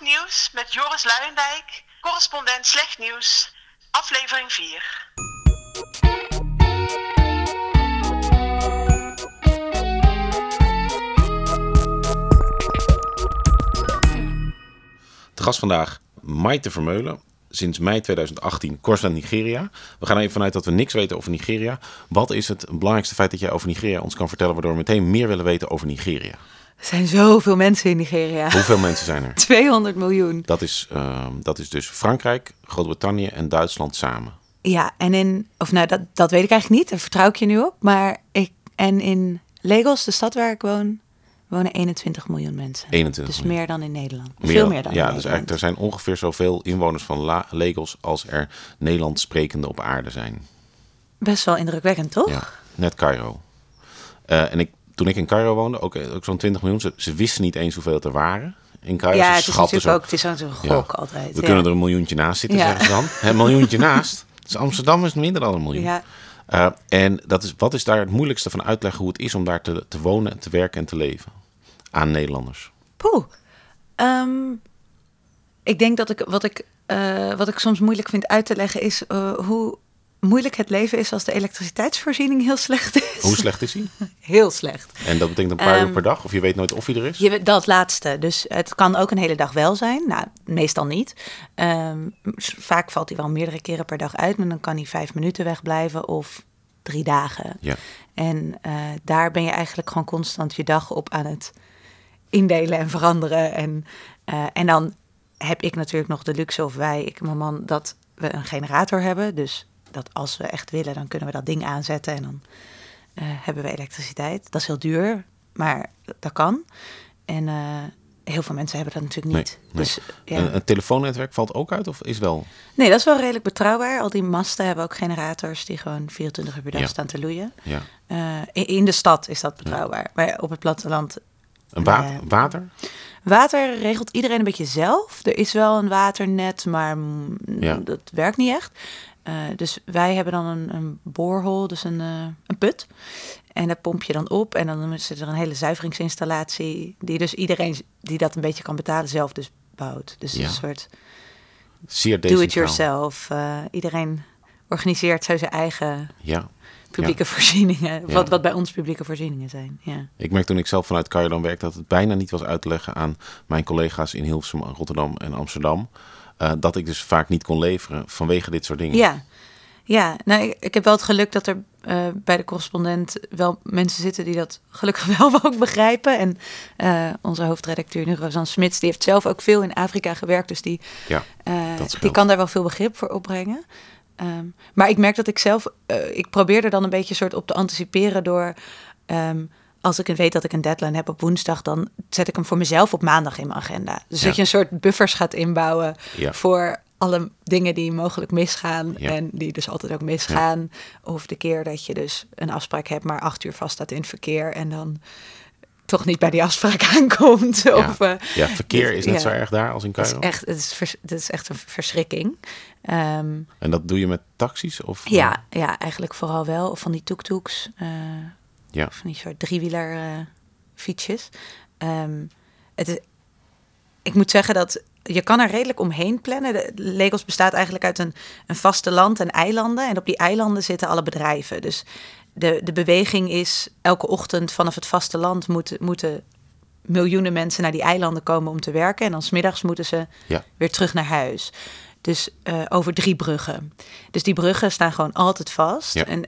Goed Nieuws met Joris Luijendijk, correspondent Slecht Nieuws, aflevering 4. De gast vandaag, Maite Vermeulen. Sinds mei 2018 correspondent Nigeria. We gaan even vanuit dat we niks weten over Nigeria. Wat is het belangrijkste feit dat jij over Nigeria ons kan vertellen... waardoor we meteen meer willen weten over Nigeria? Er zijn zoveel mensen in Nigeria. Hoeveel mensen zijn er? 200 miljoen. Dat is, ehm, dat is dus Frankrijk, Groot-Brittannië en Duitsland samen. Ja, en in, of nou, dat, dat weet ik eigenlijk niet. Daar vertrouw ik je nu op. Maar ik, en in Lagos, de stad waar ik woon, wonen 21 miljoen mensen. 21 Dus miljoen. meer dan in Nederland. Meer Veel meer dan Ja, in dus Nederland. eigenlijk er zijn ongeveer zoveel inwoners van La Lagos... als er Nederlands sprekende op aarde zijn. Best wel indrukwekkend, toch? Ja, net Cairo. Eh, en ik, toen ik in Cairo woonde, ook, ook zo'n 20 miljoen... Ze, ze wisten niet eens hoeveel het er waren in Cairo. Ja, het is natuurlijk zo- ook, het is zo'n gok Ja. altijd. We ja. kunnen er een miljoentje naast zitten, zeggen ze dan. Hè, Een miljoentje naast. Dus Amsterdam is minder dan een miljoen. Ja. Eh, en dat is, wat is daar het moeilijkste van uitleggen hoe het is om daar te, te wonen, te werken en te leven? Aan Nederlanders. Poeh. Ehm, ik denk dat ik wat, ik eh, wat ik soms moeilijk vind uit te leggen is eh, hoe moeilijk het leven is als de elektriciteitsvoorziening heel slecht is. Hoe slecht is hij? Heel slecht. En dat betekent een paar uur Ehm, per dag? Of je weet nooit of hij er is? Je, dat laatste. Dus het kan ook een hele dag wel zijn. Nou, meestal niet. Ehm, vaak valt hij wel meerdere keren per dag uit. Maar dan kan hij vijf minuten wegblijven of drie dagen. Ja. En eh, daar ben je eigenlijk gewoon constant je dag op aan het indelen en veranderen. En, eh, en dan heb ik natuurlijk nog de luxe, of wij, ik en mijn man, dat we een generator hebben. Dus dat als we echt willen, dan kunnen we dat ding aanzetten en dan eh, hebben we elektriciteit. Dat is heel duur, maar dat kan. En eh, heel veel mensen hebben dat natuurlijk niet. nee. Dus, ja. Een, een telefoonnetwerk valt ook uit of is wel? Nee, dat is wel redelijk betrouwbaar. Al die masten hebben ook generators die gewoon 24 uur per dag Ja. staan te loeien. Ja. Eh, in, in de stad is dat betrouwbaar. Maar op het platteland Een water? Water regelt iedereen een beetje zelf. Er is wel een waternet, maar mm, dat werkt niet echt. Eh, dus wij hebben dan een, een boorhol, dus een, eh, een put. En daar pomp je dan op. En dan zit er een hele zuiveringsinstallatie... die dus iedereen die dat een beetje kan betalen zelf dus bouwt. Dus is Ja. een soort do-it-yourself. Eh, iedereen organiseert zo zijn eigen Ja. publieke voorzieningen. Wat, wat bij ons publieke voorzieningen zijn. Ja. Ik merk toen ik zelf vanuit Cairo dan werkte... dat het bijna niet was uit te leggen aan mijn collega's in Hilversum, Rotterdam en Amsterdam... eh, dat ik dus vaak niet kon leveren vanwege dit soort dingen. Ja, ja. Nou, ik, ik heb wel het geluk dat er eh, bij de correspondent wel mensen zitten die dat gelukkig wel ook begrijpen. En eh, onze hoofdredacteur nu, Rosanne Smits, die heeft zelf ook veel in Afrika gewerkt. Dus die, Ja, die kan daar wel veel begrip voor opbrengen. Ehm, maar ik merk dat ik zelf, ik probeer er dan een beetje soort op te anticiperen door... ehm, als ik weet dat ik een deadline heb op woensdag, dan zet ik hem voor mezelf op maandag in mijn agenda. Dus Ja. dat je een soort buffers gaat inbouwen Ja. voor alle dingen die mogelijk misgaan Ja. en die dus altijd ook misgaan. Of de keer dat je dus een afspraak hebt, maar acht uur vast staat in het verkeer en dan toch niet bij die afspraak aankomt. ja. Of, eh, ja, verkeer is net ja. zo erg daar als in het is Cairo. echt, het is, vers- het is echt een verschrikking. Ehm, En dat doe je met taxis? Of, ja, ja, eigenlijk vooral wel. Of van die tuk-tuks. eh, Ja. Van die soort driewieler eh, fietsjes. Ehm, het is, ik moet zeggen dat je kan er redelijk omheen plannen. De Lagos bestaat eigenlijk uit een, een vasteland en eilanden. En op die eilanden zitten alle bedrijven. Dus de, de beweging is elke ochtend vanaf het vasteland moeten, moeten miljoenen mensen naar die eilanden komen om te werken. En dan smiddags moeten ze Ja. weer terug naar huis. Dus eh, over drie bruggen. Dus die bruggen staan gewoon altijd vast. Ja. En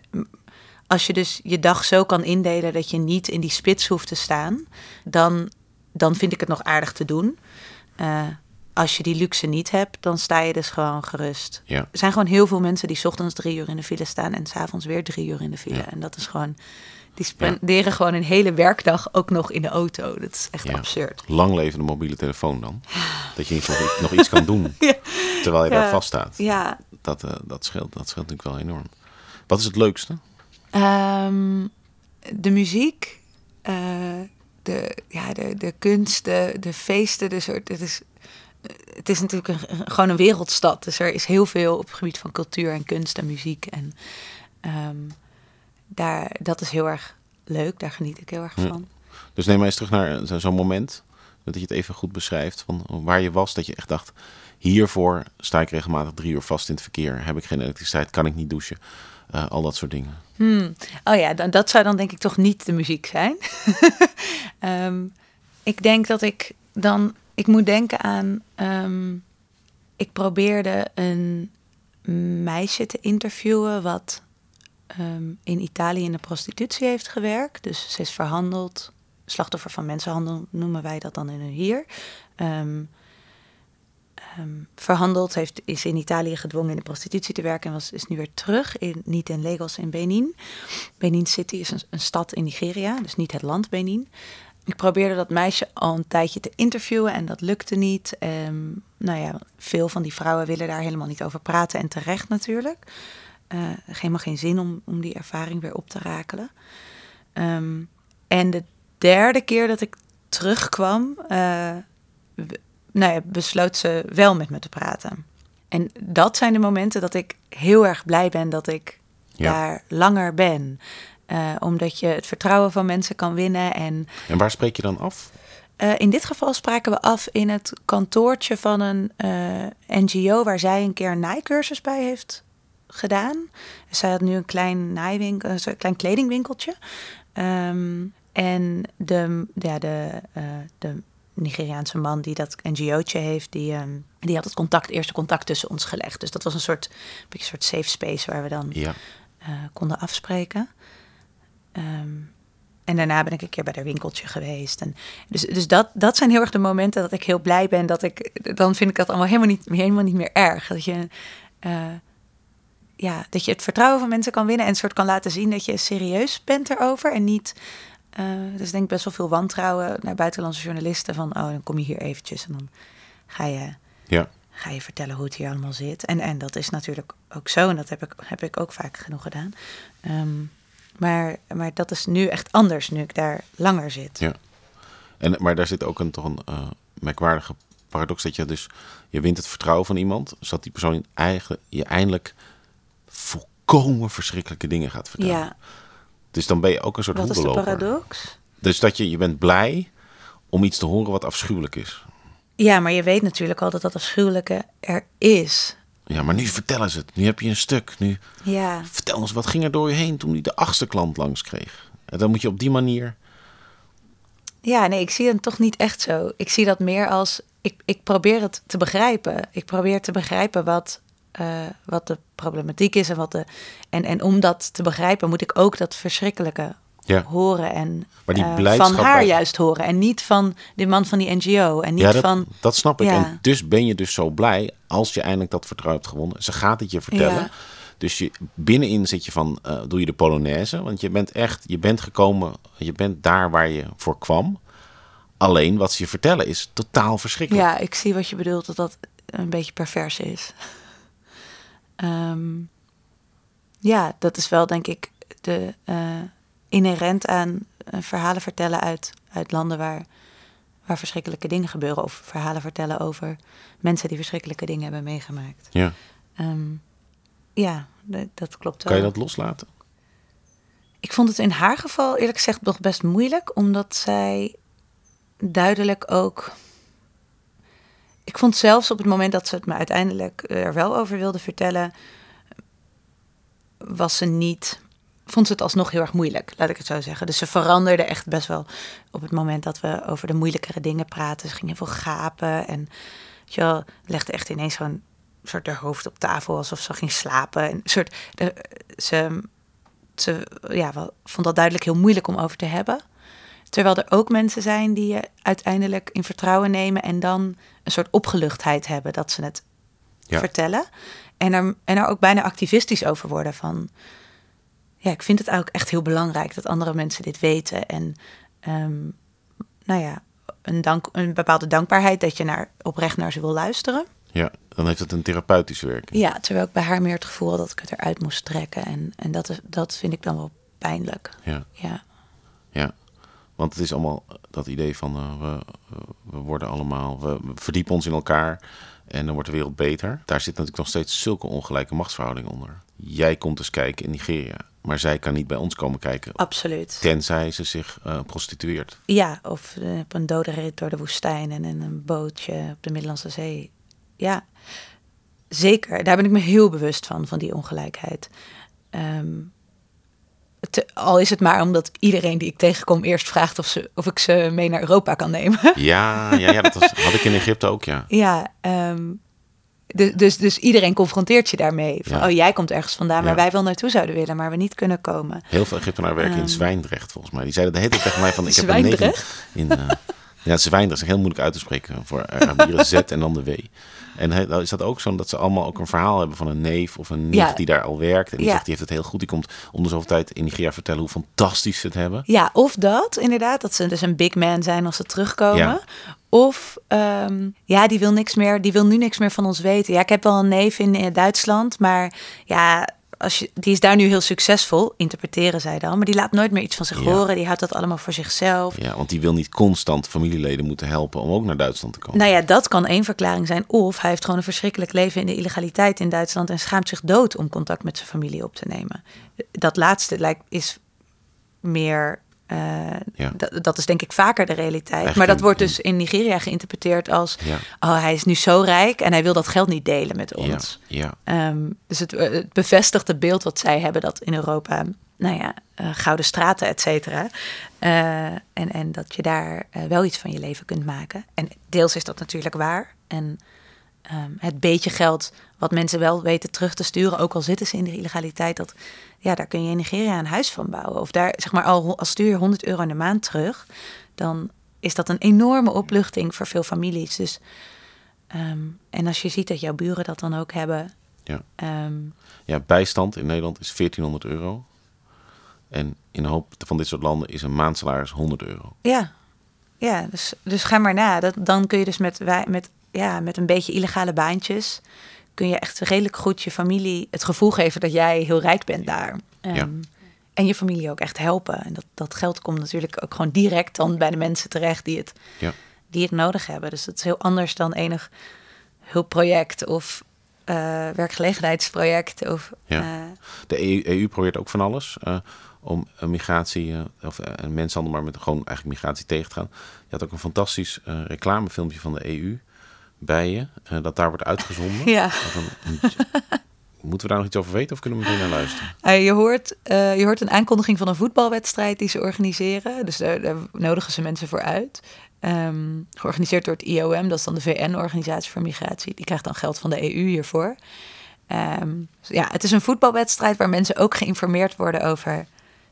als je dus je dag zo kan indelen dat je niet in die spits hoeft te staan, dan, dan vind ik het nog aardig te doen. Eh, als je die luxe niet hebt, dan sta je dus gewoon gerust. Ja. Er zijn gewoon heel veel mensen die 's ochtends drie uur in de file staan en s'avonds weer drie uur in de file. Ja. En dat is gewoon, die spenderen gewoon een hele werkdag ook nog in de auto. Dat is echt absurd. Lang leven de mobiele telefoon dan. Dat je nog, nog iets kan doen terwijl je daar vast staat. Ja, Dat, eh, dat, scheelt, dat scheelt natuurlijk wel enorm. Wat is het leukste? Ehm, de muziek, eh, de, ja, de, de kunst, de, de feesten. De soort, het, is, het is natuurlijk een, gewoon een wereldstad. Dus er is heel veel op het gebied van cultuur en kunst en muziek. En ehm, daar, dat is heel erg leuk. Daar geniet ik heel erg Ja. van. Dus neem maar eens terug naar zo- zo'n moment. Dat je het even goed beschrijft van waar je was. Dat je echt dacht, hiervoor sta ik regelmatig drie uur vast in het verkeer. Heb ik geen elektriciteit, kan ik niet douchen. Uh, al dat soort dingen. Hmm. Oh ja, dan, dat zou dan denk ik toch niet de muziek zijn. um, ik denk dat ik dan... Ik moet denken aan... Um, ik probeerde een meisje te interviewen wat um, in Italië in de prostitutie heeft gewerkt. Dus ze is verhandeld. Slachtoffer van mensenhandel noemen wij dat dan in hier. Um, verhandeld, heeft, is in Italië gedwongen in de prostitutie te werken en was, is nu weer terug, in, niet in Lagos, in Benin. Benin City is een, stad in Nigeria, dus niet het land Benin. Ik probeerde dat meisje al een tijdje te interviewen en dat lukte niet. Um, nou ja, veel van die vrouwen willen daar helemaal niet over praten en terecht natuurlijk. Uh, helemaal geen zin om, om die ervaring weer op te rakelen. Um, en de derde keer dat ik terugkwam, uh, nou ja, besloot ze wel met me te praten. En dat zijn de momenten dat ik heel erg blij ben dat ik daar langer ben. Uh, omdat je het vertrouwen van mensen kan winnen. En, en waar spreek je dan af? Uh, in dit geval spraken we af in het kantoortje van een uh, NGO waar zij een keer een naaicursus bij heeft gedaan. Zij had nu een klein, naaiwinkel, een klein kledingwinkeltje. Um, en de, ja, de, de Nigeriaanse man die dat NGO'tje heeft, die, um, die had het contact, eerste contact tussen ons gelegd. Dus dat was een soort, een soort safe space waar we dan ja. uh, konden afspreken. Um, en daarna ben ik een keer bij haar winkeltje geweest. En dus dus dat, dat zijn heel erg de momenten dat ik heel blij ben. Dat ik, dan vind ik dat allemaal helemaal niet, helemaal niet meer erg. Dat je, uh, ja, dat je het vertrouwen van mensen kan winnen en een soort kan laten zien dat je serieus bent erover. En niet uh, dus ik denk best wel veel wantrouwen naar buitenlandse journalisten. Van, oh, dan kom je hier eventjes en dan ga je, ja. ga je vertellen hoe het hier allemaal zit. En, en dat is natuurlijk ook zo. En dat heb ik, heb ik ook vaak genoeg gedaan. Um, maar, maar dat is nu echt anders, nu ik daar langer zit. Ja. En, maar daar zit ook een, toch een uh, merkwaardige paradox. Dat je dus, je wint het vertrouwen van iemand. Zodat die persoon eigenlijk, je eindelijk volkomen verschrikkelijke dingen gaat vertellen. Ja. Dus dan ben je ook een soort Wat is de paradox? Dus dat je, je bent blij om iets te horen wat afschuwelijk is. Ja, maar je weet natuurlijk al dat dat afschuwelijke er is. Ja, maar nu vertellen ze het. Nu heb je een stuk. Nu ja. vertel ons, wat ging er door je heen toen hij de achtste klant langs kreeg? En dan moet je op die manier... Ja, nee, ik zie het toch niet echt zo. Ik zie dat meer als... Ik, ik probeer het te begrijpen. Ik probeer te begrijpen wat uh, wat de problematiek is en wat de. En, en om dat te begrijpen, moet ik ook dat verschrikkelijke ja. horen en maar die uh, van haar juist horen. En niet van die man van die NGO. En niet ja, dat, van. Dat snap ik. Ja. En dus ben je dus zo blij als je eindelijk dat vertrouwen hebt gewonnen. Ze gaat het je vertellen. Dus je, binnenin zit je van, uh, doe je de Polonaise. Want je bent echt, je bent gekomen, je bent daar waar je voor kwam. Alleen wat ze je vertellen is totaal verschrikkelijk. Ja, ik zie wat je bedoelt, dat dat een beetje pervers is. Um, ja, dat is wel denk ik de uh, inherent aan uh, verhalen vertellen uit, uit landen waar, waar verschrikkelijke dingen gebeuren. Of verhalen vertellen over mensen die verschrikkelijke dingen hebben meegemaakt. Ja. Um, ja, dat klopt wel. Kan je dat loslaten? Ik vond het in haar geval eerlijk gezegd nog best moeilijk, omdat zij duidelijk ook ik vond zelfs op het moment dat ze het me uiteindelijk er wel over wilde vertellen, was ze niet. Vond ze het alsnog heel erg moeilijk, laat ik het zo zeggen. Dus ze veranderde echt best wel op het moment dat we over de moeilijkere dingen praten. Ze ging heel veel gapen en je wel, legde echt ineens zo'n soort haar hoofd op tafel alsof ze ging slapen. En soort, ze, ze ja, vond dat duidelijk heel moeilijk om over te hebben. Terwijl er ook mensen zijn die je uiteindelijk in vertrouwen nemen en dan een soort opgeluchtheid hebben dat ze het vertellen. En er, en er ook bijna activistisch over worden van... Ja, ik vind het eigenlijk echt heel belangrijk dat andere mensen dit weten. En um, nou ja, een, dank, een bepaalde dankbaarheid dat je naar, oprecht naar ze wil luisteren. Ja, dan heeft het een therapeutische werking. Ja, terwijl ik bij haar meer het gevoel had dat ik het eruit moest trekken. En, en dat, is, dat vind ik dan wel pijnlijk. Ja. ja. Ja. Want het is allemaal dat idee van uh, we, we worden allemaal, we verdiepen ons in elkaar en dan wordt de wereld beter. Daar zit natuurlijk nog steeds zulke ongelijke machtsverhoudingen onder. Jij komt eens kijken in Nigeria, maar zij kan niet bij ons komen kijken. Absoluut. Tenzij ze zich uh, prostitueert. Ja, of uh, op een dode rit door de woestijn en in een bootje op de Middellandse Zee. Ja, zeker. Daar ben ik me heel bewust van, van die ongelijkheid. Um, te, al is het maar omdat iedereen die ik tegenkom eerst vraagt of, ze, of ik ze mee naar Europa kan nemen. Ja, ja, ja dat was, had ik in Egypte ook, ja. Ja, um, dus, dus, dus iedereen confronteert je daarmee. Van, ja. Oh, jij komt ergens vandaan, waar wij wel naartoe zouden willen, maar we niet kunnen komen. Heel veel Egyptenaren werken um, in Zwijndrecht, volgens mij. Die zeiden de hele tijd tegen mij van... Ik Zwijndrecht? heb een in, uh, Ja, Zwijndrecht is heel moeilijk uit te spreken voor Arabieren. Z en dan de W. En is dat ook zo dat ze allemaal ook een verhaal hebben van een neef of een nicht ja. die daar al werkt. En die ja. zegt, die heeft het heel goed. Die komt om de zoveel tijd in Nigeria vertellen hoe fantastisch ze het hebben. Ja, of dat inderdaad. Dat ze dus een big man zijn als ze terugkomen. Ja. Of um, ja, die wil niks meer. Die wil nu niks meer van ons weten. Ja, ik heb wel een neef in, in Duitsland. Maar ja, als je, die is daar nu heel succesvol, interpreteren zij dan. Maar die laat nooit meer iets van zich ja. horen. Die houdt dat allemaal voor zichzelf. Ja, want die wil niet constant familieleden moeten helpen om ook naar Duitsland te komen. Nou ja, dat kan één verklaring zijn. Of hij heeft gewoon een verschrikkelijk leven in de illegaliteit in Duitsland en schaamt zich dood om contact met zijn familie op te nemen. Dat laatste lijkt is meer ja. dat is denk ik vaker de realiteit. Eigenlijk maar dat wordt dus in Nigeria geïnterpreteerd als... Oh, hij is nu zo rijk en hij wil dat geld niet delen met ons. Ja. Um, dus het, het bevestigt het beeld wat zij hebben... dat in Europa, nou ja, uh, gouden straten, et cetera... Uh, en, en dat je daar wel iets van je leven kunt maken. En deels is dat natuurlijk waar. En um, het beetje geld wat mensen wel weten terug te sturen... ook al zitten ze in de illegaliteit... dat ja, daar kun je in Nigeria een huis van bouwen. Of daar, zeg maar, al als stuur je 100 euro in de maand terug, dan is dat een enorme opluchting voor veel families. Dus, um, en als je ziet dat jouw buren dat dan ook hebben. Ja, um, ja bijstand in Nederland is 1400 euro. En in een hoop van dit soort landen is een maandsalaris 100 euro. Ja, ja dus, dus ga maar na. Dat, dan kun je dus met, met, ja, met een beetje illegale baantjes kun je echt redelijk goed je familie het gevoel geven dat jij heel rijk bent daar. Um, ja. En je familie ook echt helpen. En dat, dat geld komt natuurlijk ook gewoon direct dan bij de mensen terecht die het, ja. die het nodig hebben. Dus dat is heel anders dan enig hulpproject of uh, werkgelegenheidsproject. Of, ja. uh, de EU, EU, probeert ook van alles uh, om migratie of en mensenhandel, maar met gewoon eigenlijk migratie tegen te gaan. Je had ook een fantastisch reclamefilmpje van de EU bij je, uh, dat daar wordt uitgezonden. Ja. Een, moeten we daar nog iets over weten of kunnen we meteen naar luisteren? Uh, je, hoort, uh, je hoort een aankondiging van een voetbalwedstrijd die ze organiseren. Dus daar, daar nodigen ze mensen voor uit. Um, georganiseerd door het IOM, dat is dan de VN-organisatie voor migratie. Die krijgt dan geld van de EU hiervoor. Um, ja, het is een voetbalwedstrijd waar mensen ook geïnformeerd worden over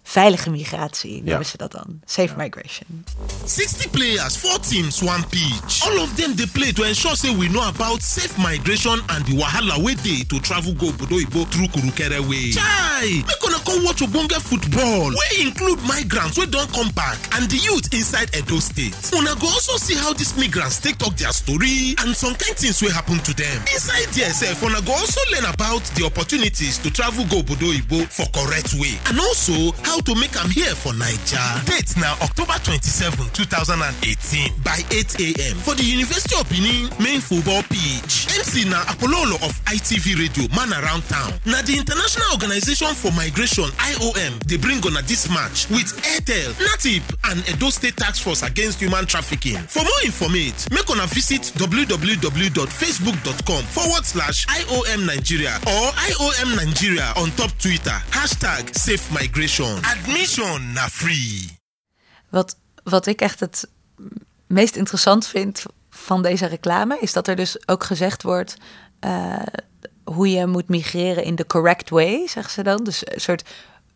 veilige migratie noemen Ja. ze dat dan. Safe migration. 60 players, 4 teams, 1 pitch. All of them they play to ensure say we know about safe migration and the wahala way dey to travel go obodo oyibo through Kurukere way. Chai! Make una come watch ogbonge football We include migrants don't come back and the youth inside Edo State. Una go also see how these migrants take talk their story and some kind things will happen to them. Inside there sef, una go also learn about the opportunities to travel go obodo oyibo for correct way and also how to make am here for Naija. Date na October 27, 2018 by 8 a.m. for the University of Benin main football pitch. MC na Apololo of ITV Radio man around town. Na the International Organization for Migration IOM dey bring una this match with Airtel, NATIP and Edo State Task Force Against Human Trafficking. For more informate, make una visit www.facebook.com forward slash IOM Nigeria or IOM Nigeria on top Twitter. Hashtag Safe Migration. Admission na free. Wat, wat ik echt het meest interessant vind van deze reclame, is dat er dus ook gezegd wordt uh, hoe je moet migreren in de correct way, zeggen ze dan. Dus een soort,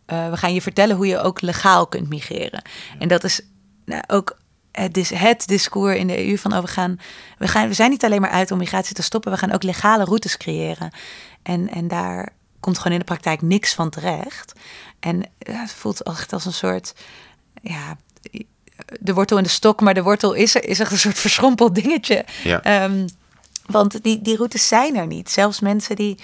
uh, we gaan je vertellen hoe je ook legaal kunt migreren. En dat is nou, ook het, is het discours in de EU van, oh, we, gaan, we, gaan, we zijn niet alleen maar uit om migratie te stoppen, we gaan ook legale routes creëren. En, en daar komt gewoon in de praktijk niks van terecht. En het voelt echt als een soort, ja, de wortel in de stok, maar de wortel is er, is echt een soort verschrompeld dingetje. Ja. Um, want die, die routes zijn er niet. Zelfs mensen die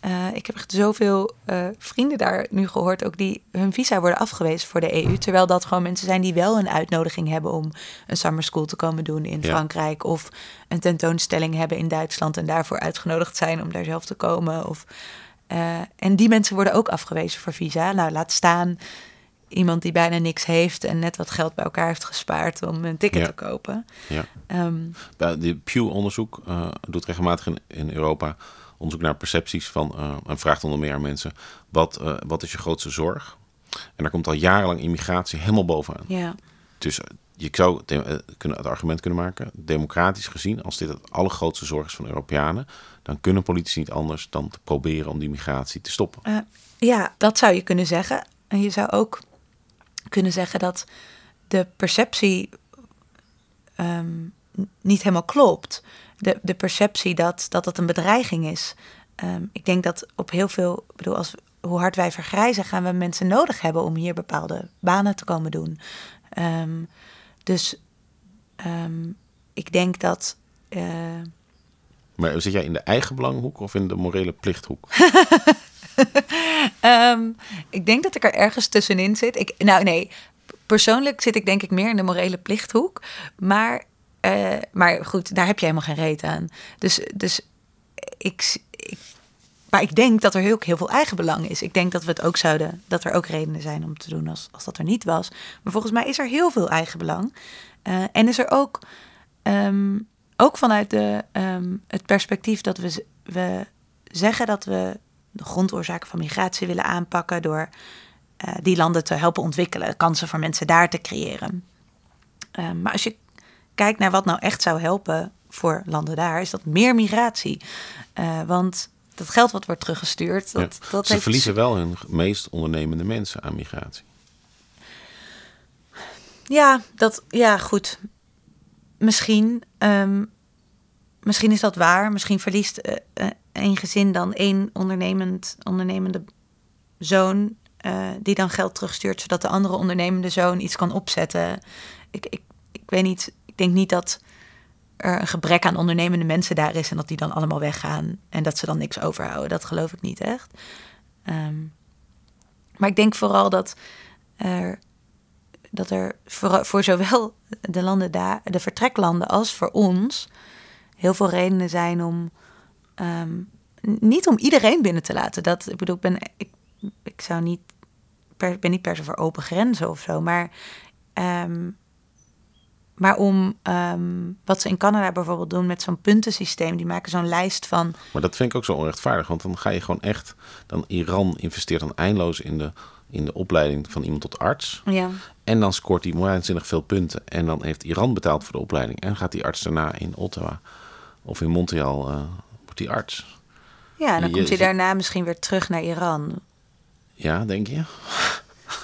eh, ik heb echt zoveel uh, vrienden daar nu gehoord, ook die hun visa worden afgewezen voor de EU. Terwijl dat gewoon mensen zijn die wel een uitnodiging hebben om een summer school te komen doen in Frankrijk. Of een tentoonstelling hebben in Duitsland en daarvoor uitgenodigd zijn om daar zelf te komen. Of, uh, en die mensen worden ook afgewezen voor visa. Nou, laat staan iemand die bijna niks heeft en net wat geld bij elkaar heeft gespaard om een ticket te kopen. Ja. Um, de Pew-onderzoek doet regelmatig in, in Europa onderzoek naar percepties van, uh, en vraagt onder meer aan mensen, wat, wat is je grootste zorg? En daar komt al jarenlang immigratie helemaal bovenaan. Ja. Dus eh, je zou kunnen, het argument kunnen maken, democratisch gezien, als dit het allergrootste zorg is van Europeanen, dan kunnen politici niet anders dan te proberen om die migratie te stoppen. ja, dat zou je kunnen zeggen. En je zou ook kunnen zeggen dat de perceptie um, niet helemaal klopt de, de perceptie dat, dat het een bedreiging is. Ehm, ik denk dat op heel veel, bedoel, als, hoe hard wij vergrijzen, gaan we mensen nodig hebben om hier bepaalde banen te komen doen. Ehm, dus ik denk dat. Uh... Maar zit jij in de eigen belanghoek of in de morele plichthoek? ik denk dat ik er ergens tussenin zit. Ik, nou nee, persoonlijk zit ik denk ik meer in de morele plichthoek. Maar uh, maar goed, daar heb je helemaal geen reet aan. Dus, dus ik, maar ik denk dat er heel, heel veel eigenbelang is. Ik denk dat we het ook zouden, dat er ook redenen zijn om te doen als, als dat er niet was. Maar volgens mij is er heel veel eigenbelang. Uh, en is er ook, um, ook vanuit de, um, het perspectief dat we, we zeggen dat we de grondoorzaken van migratie willen aanpakken door uh, die landen te helpen ontwikkelen, kansen voor mensen daar te creëren. Uh, maar als je kijk naar wat nou echt zou helpen voor landen daar, is dat meer migratie. Uh, want dat geld wat wordt teruggestuurd. Dat, ja. dat Ze verliezen wel hun meest ondernemende mensen aan migratie. Ja, dat, ja goed. Misschien, um, misschien is dat waar. Misschien verliest uh, uh, een gezin dan één ondernemend, ondernemende zoon. Uh, die dan geld terugstuurt, zodat de andere ondernemende zoon iets kan opzetten. Ik, ik, ik weet niet ik denk niet dat er een gebrek aan ondernemende mensen daar is en dat die dan allemaal weggaan en dat ze dan niks overhouden. Dat geloof ik niet echt. Um, maar ik denk vooral dat er, dat er voor, voor zowel de landen daar, de vertreklanden als voor ons heel veel redenen zijn om um, niet om iedereen binnen te laten. Dat ik bedoel, ik ben ik, ik zou niet per, ben niet per se voor open grenzen of zo, maar um, maar om um, wat ze in Canada bijvoorbeeld doen met zo'n puntensysteem, die maken zo'n lijst van. Maar dat vind ik ook zo onrechtvaardig, want dan ga je gewoon echt. Dan Iran investeert dan eindeloos in de, in de opleiding van iemand tot arts. Ja. En dan scoort hij waanzinnig veel punten. En dan heeft Iran betaald voor de opleiding. En gaat die arts daarna in Ottawa of in Montreal, uh, wordt die arts. Ja, en dan je, komt hij daarna misschien weer terug naar Iran. Ja, denk je?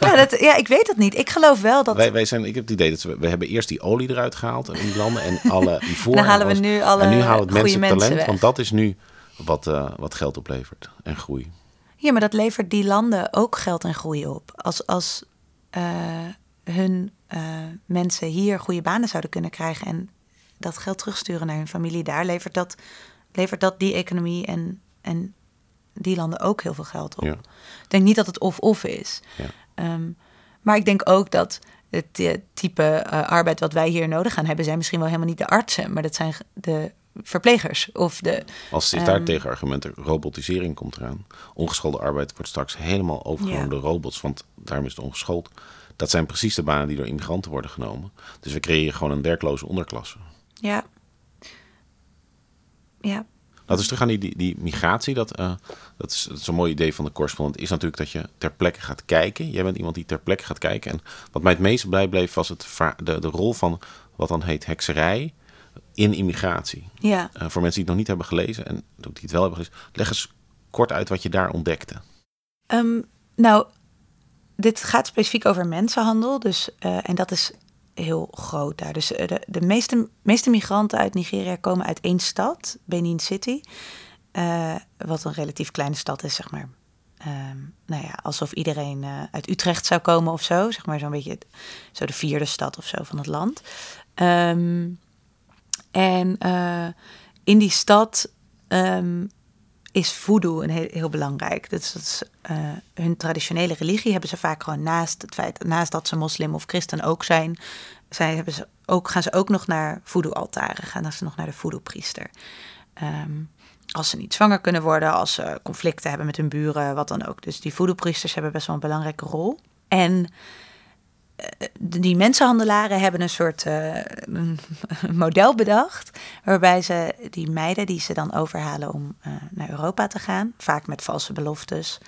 Ja, dat, ja, ik weet het niet. Ik geloof wel dat... Wij, wij zijn, ik heb het idee dat we, we hebben eerst die olie eruit gehaald in die landen en alle ivoor. Dan halen we nu alle En nu halen het mensen, talent, want dat is nu wat, uh, wat geld oplevert en groei. Ja, maar dat levert die landen ook geld en groei op. Als, als uh, hun uh, mensen hier goede banen zouden kunnen krijgen en dat geld terugsturen naar hun familie daar, levert dat, levert dat die economie en, en die landen ook heel veel geld op. Ja. Ik denk niet dat het of-of is. Ja. Um, maar ik denk ook dat het type uh, arbeid wat wij hier nodig gaan hebben, zijn misschien wel helemaal niet de artsen, maar dat zijn de verplegers of de. Als is daar um, tegenargumenten, robotisering komt eraan. Ongeschoolde arbeid wordt straks helemaal overgenomen Ja. door robots, want daarom is het ongeschoold. Dat zijn precies de banen die door immigranten worden genomen. Dus we creëren gewoon een werkloze onderklasse. Ja. Ja. Laten we terug gaan die, die, die migratie. Dat, uh, dat, is, dat is een mooi idee van de correspondent. Is natuurlijk dat je ter plekke gaat kijken. Jij bent iemand die ter plekke gaat kijken. En wat mij het meest blij bleef was het, de, de rol van wat dan heet hekserij in immigratie. Ja. Uh, voor mensen die het nog niet hebben gelezen en die het wel hebben gelezen. Leg eens kort uit wat je daar ontdekte. Um, nou, dit gaat specifiek over mensenhandel. Dus, uh, en dat is heel groot daar. Dus de, de meeste, meeste migranten uit Nigeria komen uit één stad, Benin City. Uh, wat een relatief kleine stad is, zeg maar. Um, nou ja, alsof iedereen uit Utrecht zou komen of zo. Zeg maar zo'n beetje zo de vierde stad of zo van het land. Um, en in die stad um, is voodoo een heel, heel belangrijk. Dus hun traditionele religie hebben ze vaak gewoon naast het feit, naast dat ze moslim of christen ook zijn, zij hebben ze ook, gaan ze ook nog naar voodoo-altaren, gaan ze nog naar de voodoo-priester. Ehm, als ze niet zwanger kunnen worden, als ze conflicten hebben met hun buren, wat dan ook. Dus die voodoo-priesters hebben best wel een belangrijke rol. En die mensenhandelaren hebben een soort uh, model bedacht. Waarbij ze die meiden die ze dan overhalen om uh, naar Europa te gaan, vaak met valse beloftes.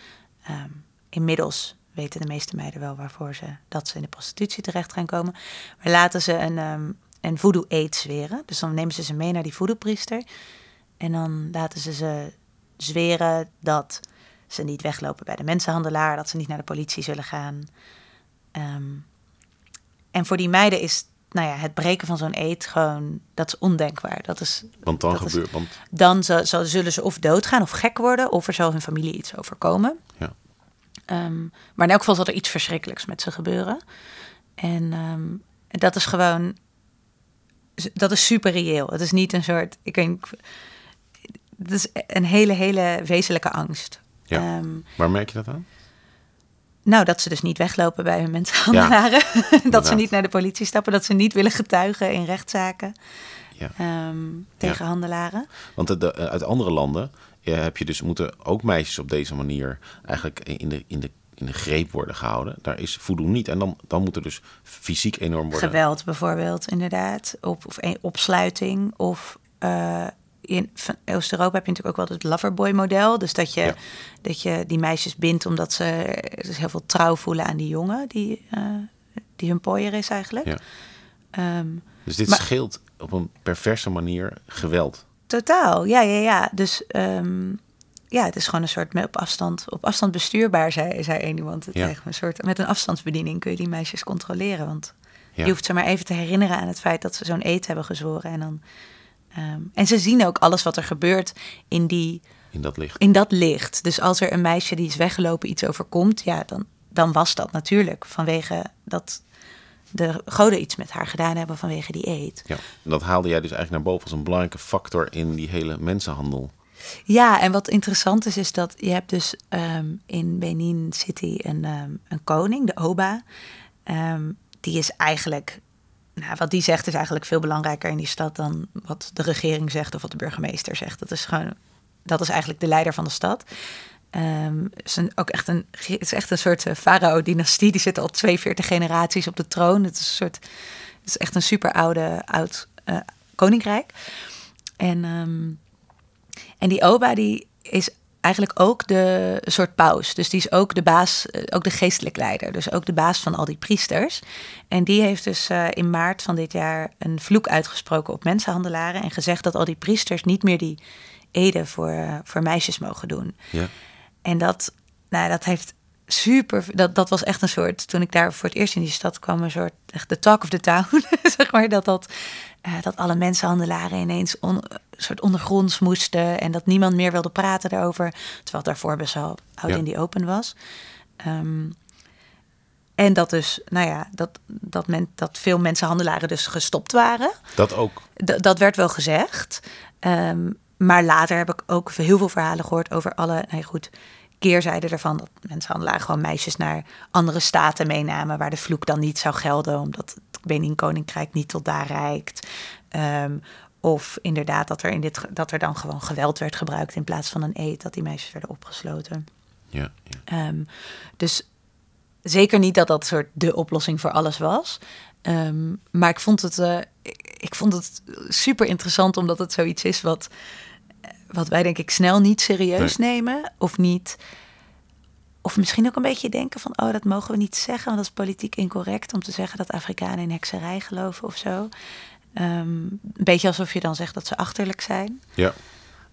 Um, inmiddels weten de meeste meiden wel waarvoor ze dat ze in de prostitutie terecht gaan komen. Maar laten ze een, um, een voodoo eet zweren. Dus dan nemen ze ze mee naar die voodoo-priester. En dan laten ze ze zweren dat ze niet weglopen bij de mensenhandelaar, dat ze niet naar de politie zullen gaan. Um, en voor die meiden is nou ja, het breken van zo'n eet gewoon, dat is ondenkbaar. Dat is, want dan dat gebeurt, want... Dan zo, zo, zullen ze of doodgaan of gek worden, of er zal hun familie iets overkomen. Ja. Um, maar in elk geval zal er iets verschrikkelijks met ze gebeuren. En um, dat is gewoon, dat is super reëel. Het is niet een soort, ik denk, het is een hele, hele wezenlijke angst. Ja. Um, Waar merk je dat aan? Nou, dat ze dus niet weglopen bij hun mensenhandelaren. Ja, dat ze niet naar de politie stappen. Dat ze niet willen getuigen in rechtszaken ja. um, tegen ja. handelaren. Want de, uit andere landen ja, heb je dus moeten ook meisjes op deze manier eigenlijk in de, in de, in de greep worden gehouden. Daar is voodoo niet. En dan, dan moet er dus fysiek enorm worden... Geweld bijvoorbeeld, inderdaad. Op, of een opsluiting of... Uh, in Oost-Europa heb je natuurlijk ook wel het loverboy-model. Dus dat je, ja. dat je die meisjes bindt omdat ze dus heel veel trouw voelen aan die jongen die, uh, die hun pooier is eigenlijk. Ja. Um, dus dit maar, scheelt op een perverse manier geweld. Totaal, ja, ja, ja. Dus um, ja, het is gewoon een soort op afstand, op afstand bestuurbaar, zei, zei een iemand het ja. Een soort, met een afstandsbediening kun je die meisjes controleren. Want ja. je hoeft ze maar even te herinneren aan het feit dat ze zo'n eet hebben gezworen en dan Um, en ze zien ook alles wat er gebeurt in die... In dat licht. In dat licht. Dus als er een meisje die is weggelopen iets overkomt, ja, dan, dan was dat natuurlijk vanwege dat de goden iets met haar gedaan hebben vanwege die eet. Ja, en dat haalde jij dus eigenlijk naar boven als een belangrijke factor in die hele mensenhandel. Ja, en wat interessant is, is dat je hebt dus um, in Benin City een, um, een koning, de Oba. Um, die is eigenlijk nou, wat die zegt is eigenlijk veel belangrijker in die stad dan wat de regering zegt of wat de burgemeester zegt. Dat is gewoon, dat is eigenlijk de leider van de stad. Um, het, is ook echt een, het is echt een soort uh, farao-dynastie. Die zit al 42 generaties op de troon. Het is, een soort, het is echt een super oude, oud uh, koninkrijk. En, um, en die Oba die is eigenlijk ook de soort paus. Dus die is ook de baas, ook de geestelijk leider. Dus ook de baas van al die priesters. En die heeft dus uh, in maart van dit jaar een vloek uitgesproken op mensenhandelaren. En gezegd dat al die priesters niet meer die eden voor, uh, voor meisjes mogen doen. Ja. En dat, nou, dat heeft super. Dat, dat was echt een soort. Toen ik daar voor het eerst in die stad kwam, een soort. Echt de talk of the town. zeg maar dat dat. Uh, dat alle mensenhandelaren ineens on, soort ondergronds moesten. En dat niemand meer wilde praten daarover. Terwijl het daarvoor best wel oud ja. in die open was. Um, en dat dus, nou ja, dat, dat, men, dat veel mensenhandelaren dus gestopt waren. Dat ook. D dat werd wel gezegd. Um, maar later heb ik ook heel veel verhalen gehoord over alle, nou ja, goed, keerzijde ervan. Dat mensenhandelaren gewoon meisjes naar andere staten meenamen waar de vloek dan niet zou gelden, omdat het Benin Koninkrijk niet tot daar reikt. Um, of inderdaad dat er, in dit, dat er dan gewoon geweld werd gebruikt in plaats van een eet, dat die meisjes werden opgesloten. Ja, ja. Um, dus zeker niet dat dat soort de oplossing voor alles was. Um, maar ik vond het, uh, ik, ik, vond het super interessant omdat het zoiets is wat, wat wij denk ik snel niet serieus nee. nemen. Of niet. Of misschien ook een beetje denken van, oh, dat mogen we niet zeggen, want dat is politiek incorrect om te zeggen dat Afrikanen in hekserij geloven of zo. Um, een beetje alsof je dan zegt dat ze achterlijk zijn. Ja.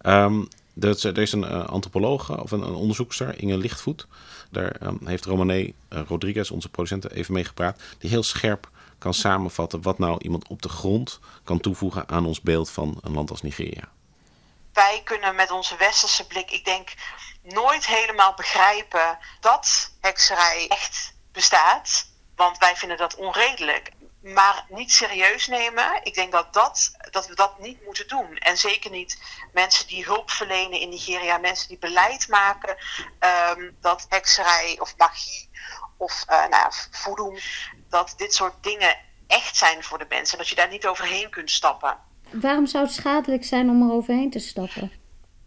Um, er is een uh, antropoloog of een, een onderzoekster, Inge Lichtvoet. Daar um, heeft Romané uh, Rodriguez, onze producent, even mee gepraat. Die heel scherp kan samenvatten wat nou iemand op de grond kan toevoegen aan ons beeld van een land als Nigeria. Wij kunnen met onze westerse blik, ik denk, nooit helemaal begrijpen dat hekserij echt bestaat. Want wij vinden dat onredelijk. maar niet serieus nemen. Ik denk dat, dat, dat we dat niet moeten doen. En zeker niet mensen die hulp verlenen in Nigeria, mensen die beleid maken ehm, dat hekserij of magie of uh, nou dat dit soort dingen echt zijn voor de mensen. Dat je daar niet overheen kunt stappen. Waarom zou het schadelijk zijn om er overheen te stappen?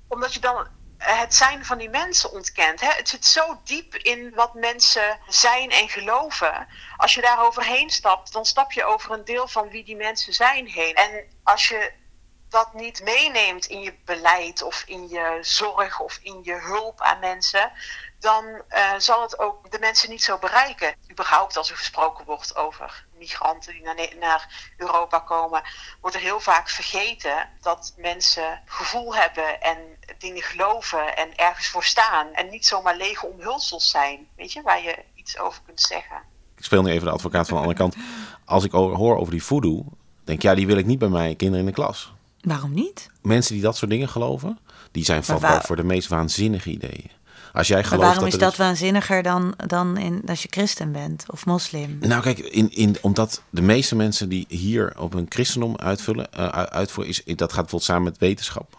Omdat je dan het zijn van die mensen ontkent. Hè? Het zit zo diep in wat mensen zijn en geloven. Als je daar overheen stapt, dan stap je over een deel van wie die mensen zijn heen. En als je dat niet meeneemt in je beleid of in je zorg of in je hulp aan mensen, dan uh, zal het ook de mensen niet zo bereiken. Überhaupt als er gesproken wordt over migranten die naar, naar Europa komen, wordt er heel vaak vergeten dat mensen gevoel hebben en dingen geloven en ergens voor staan. En niet zomaar lege omhulsels zijn, weet je, waar je iets over kunt zeggen. Ik speel nu even de advocaat van de andere kant. Als ik hoor over die voodoo, denk ik, ja, die wil ik niet bij mijn kinderen in de klas. Waarom niet? Mensen die dat soort dingen geloven, die zijn vatbaar voor de meest waanzinnige ideeën. Als jij gelooft maar waarom dat is dat waanzinniger dan, dan in, als je christen bent of moslim? Nou kijk, in, in, omdat de meeste mensen die hier op een christendom uitvullen, uh, uitvoeren, is, dat gaat bijvoorbeeld samen met wetenschap.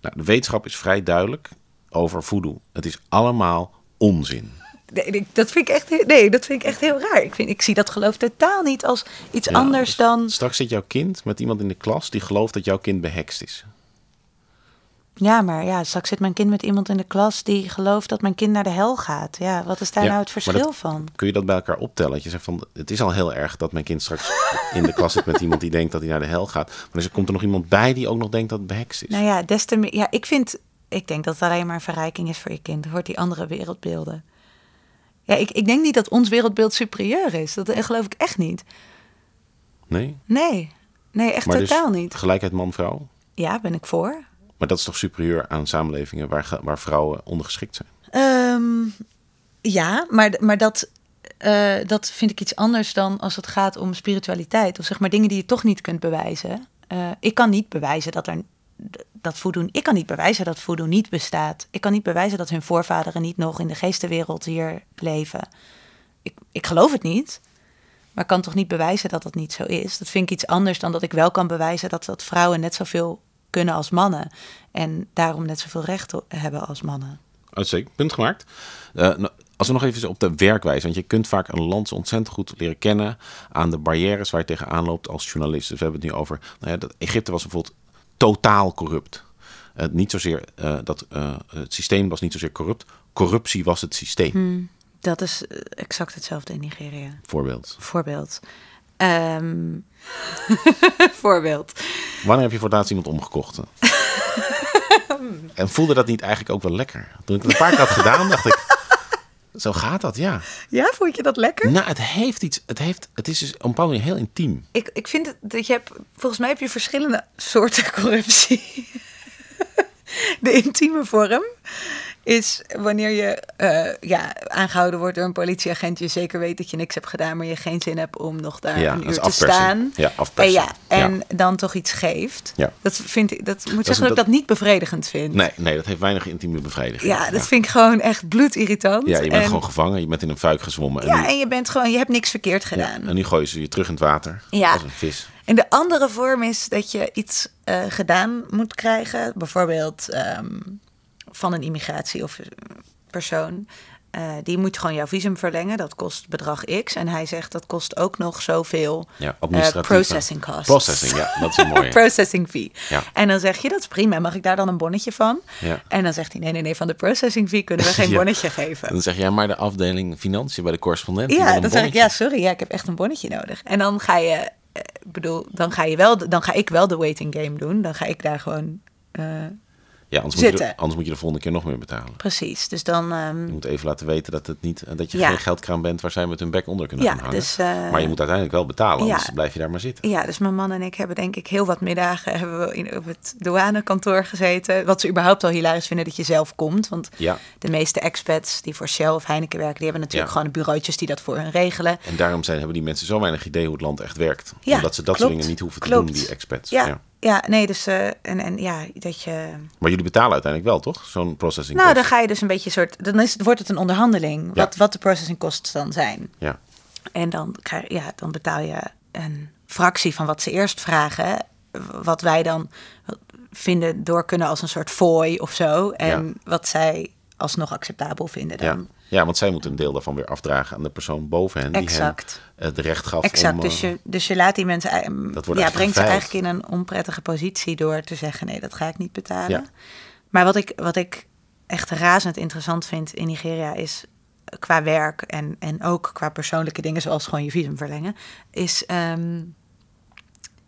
Nou, de wetenschap is vrij duidelijk over voodoo. Het is allemaal onzin. Nee, dat vind ik echt, nee, dat vind ik echt heel raar. Ik, vind, ik zie dat geloof totaal niet als iets anders dan. Straks zit jouw kind met iemand in de klas die gelooft dat jouw kind behekst is. Ja, maar ja, straks zit mijn kind met iemand in de klas die gelooft dat mijn kind naar de hel gaat. Ja, wat is daar nou het verschil van? Kun je dat bij elkaar optellen? Dat je zegt van, het is al heel erg dat mijn kind straks in de klas zit met iemand die denkt dat hij naar de hel gaat. Maar er komt er nog iemand bij die ook nog denkt dat het behekst is. Nou ja, des te meer, ja, ik vind, ik denk dat het alleen maar een verrijking is voor je kind. Hoort die andere wereldbeelden. Ja, ik, ik denk niet dat ons wereldbeeld superieur is. Dat geloof ik echt niet. Nee? Nee, nee echt maar dus totaal dus niet. Gelijkheid man-vrouw? Ja, ben ik voor. Maar dat is toch superieur aan samenlevingen waar, waar vrouwen ondergeschikt zijn? Um, ja, maar, maar dat, uh, dat vind ik iets anders dan als het gaat om spiritualiteit. Of zeg maar dingen die je toch niet kunt bewijzen. Uh, ik kan niet bewijzen dat er dat voodoo, ik kan niet bewijzen dat voodoo niet bestaat. Ik kan niet bewijzen dat hun voorvaderen niet nog in de geestenwereld hier leven. Ik, ik geloof het niet, maar kan toch niet bewijzen dat dat niet zo is. Dat vind ik iets anders dan dat ik wel kan bewijzen dat, dat vrouwen net zoveel kunnen als mannen. En daarom net zoveel recht hebben als mannen. Uitstekend, punt gemaakt. Uh, als we nog even op de werkwijze, want je kunt vaak een land ontzettend goed leren kennen aan de barrières waar je tegenaan loopt als journalist. Dus we hebben het nu over, nou ja, dat Egypte was bijvoorbeeld totaal corrupt. Uh, niet zozeer uh, dat het systeem was niet zozeer corrupt, corruptie was het systeem. Hmm, dat is exact hetzelfde in Nigeria. Voorbeeld. Voorbeeld. Um, voorbeeld. Wanneer heb je voor het laatst iemand omgekocht? en voelde dat niet eigenlijk ook wel lekker? Toen ik het een paar keer had gedaan, dacht ik. Zo gaat dat, ja. Ja, vond je dat lekker? Nou, het heeft iets. Het, heeft, het is dus op een heel intiem. Ik, ik vind het, dat je hebt. Volgens mij heb je verschillende soorten corruptie. De intieme vorm is wanneer je uh, ja, aangehouden wordt door een politieagent, je zeker weet dat je niks hebt gedaan, maar je geen zin hebt om nog daar ja, een uur te staan. Ja, en, ja, en dan toch iets geeft. Ja. Dat vind ik, dat moet zeggen dat, ik dat niet bevredigend vind. Nee, nee, dat heeft weinig intieme bevrediging. Ja, dat vind ik gewoon echt bloedirritant. Ja, je bent gewoon gevangen, je bent in een fuik gezwommen. En ja, en je bent gewoon, je hebt niks verkeerd gedaan. en nu gooien ze je terug in het water ja. als een vis. En de andere vorm is dat je iets uh, gedaan moet krijgen. Bijvoorbeeld um, van een immigratie of eh, persoon. Uh, die moet gewoon jouw visum verlengen. Dat kost bedrag X. En hij zegt dat kost ook nog zoveel ja, uh, processing costs. Processing, ja, dat is een mooie. processing fee. Ja. En dan zeg je, dat is prima. Mag ik daar dan een bonnetje van? Ja. En dan zegt hij, nee, nee, nee, van de processing fee kunnen we geen bonnetje geven. Dan zeg je, ja, maar de afdeling financiën bij de correspondent. Ja, dan zeg ik, ja, sorry, ja, ik heb echt een bonnetje nodig. En dan ga je, bedoel, dan ga je wel, dan ga ik wel de waiting game doen. Dan ga ik daar gewoon... Ja, anders moet, je de, anders moet je de volgende keer nog meer betalen. Precies, dus dan... Um... Je moet even laten weten dat, het niet, dat je ja. geen geldkraan bent waar zij met hun bek onder kunnen ja, gaan hangen. Dus, uh... Maar je moet uiteindelijk wel betalen, anders ja. blijf je daar maar zitten. Ja, dus mijn man en ik hebben denk ik heel wat middagen hebben we in, op het douanekantoor gezeten. Wat ze überhaupt al hilarisch vinden dat je zelf komt. Want ja. de meeste expats die voor Shell of Heineken werken, die hebben natuurlijk gewoon bureautjes die dat voor hen regelen. En daarom zijn, hebben die mensen zo weinig idee hoe het land echt werkt. Omdat ze dat klopt, soort dingen niet hoeven te klopt. doen, die expats. Ja. Ja, nee, dus uh, en, en ja, dat je. Maar jullie betalen uiteindelijk wel, toch? Zo'n processing. Nou, dan ga je dus een beetje soort. Dan is, wordt het een onderhandeling. Ja. Wat, wat de processing kosten dan zijn. Ja. En dan, krijg, ja, dan betaal je een fractie van wat ze eerst vragen. Wat wij dan vinden door kunnen als een soort fooi of zo. En Ja. wat zij alsnog acceptabel vinden dan. Ja. Ja, want zij moeten een deel daarvan weer afdragen aan de persoon boven hen. Die Exact. hen het recht gaf Exact, om... dus, eh, je, dus je laat die mensen, eh, Dat wordt ja, brengt ze eigenlijk in een onprettige positie door te zeggen: nee, dat ga ik niet betalen. Ja. Maar wat ik, wat ik echt razend interessant vind in Nigeria is eh, qua werk en, en ook qua persoonlijke dingen, zoals gewoon je visum verlengen, is ehm,